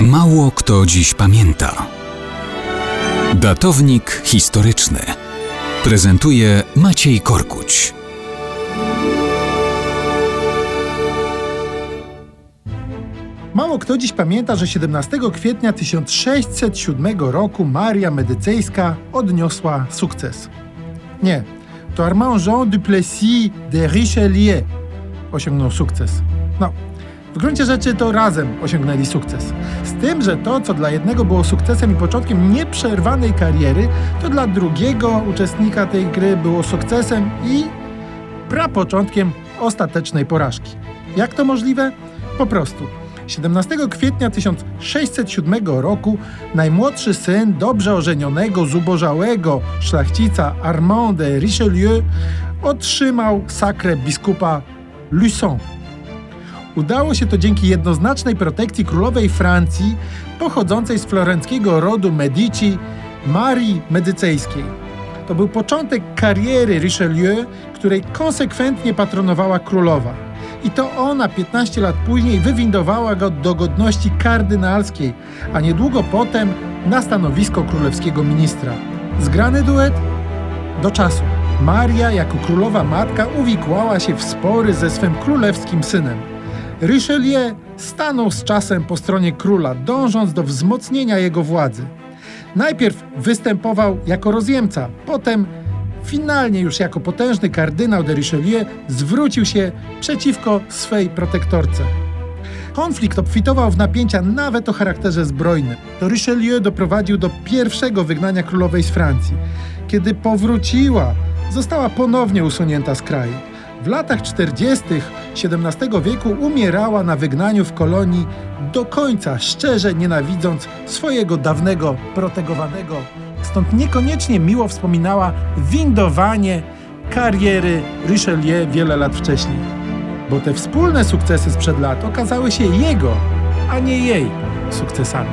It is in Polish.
Mało kto dziś pamięta. Datownik historyczny prezentuje Maciej Korkuć. Mało kto dziś pamięta, że 17 kwietnia 1607 roku Maria Medycejska odniosła sukces. Nie, to Armand Jean Duplessis de Richelieu osiągnął sukces. No, w gruncie rzeczy to razem osiągnęli sukces. Z tym, że to, co dla jednego było sukcesem i początkiem nieprzerwanej kariery, to dla drugiego uczestnika tej gry było sukcesem i prapoczątkiem ostatecznej porażki. Jak to możliwe? Po prostu. 17 kwietnia 1607 roku najmłodszy syn dobrze ożenionego, zubożałego szlachcica Armand de Richelieu otrzymał sakrę biskupa Luçon. Udało się to dzięki jednoznacznej protekcji królowej Francji pochodzącej z florenckiego rodu Medici Marii Medycejskiej. To był początek kariery Richelieu, której konsekwentnie patronowała królowa. I to ona 15 lat później wywindowała go do godności kardynalskiej, a niedługo potem na stanowisko królewskiego ministra. Zgrany duet? Do czasu. Maria jako królowa matka uwikłała się w spory ze swym królewskim synem. Richelieu stanął z czasem po stronie króla, dążąc do wzmocnienia jego władzy. Najpierw występował jako rozjemca, potem finalnie już jako potężny kardynał de Richelieu zwrócił się przeciwko swej protektorce. Konflikt obfitował w napięcia nawet o charakterze zbrojnym. To Richelieu doprowadził do pierwszego wygnania królowej z Francji. Kiedy powróciła, została ponownie usunięta z kraju. W latach 40. XVII wieku umierała na wygnaniu w kolonii do końca, szczerze nienawidząc swojego dawnego protegowanego. Stąd niekoniecznie miło wspominała windowanie kariery Richelieu wiele lat wcześniej. Bo te wspólne sukcesy sprzed lat okazały się jego, a nie jej sukcesami.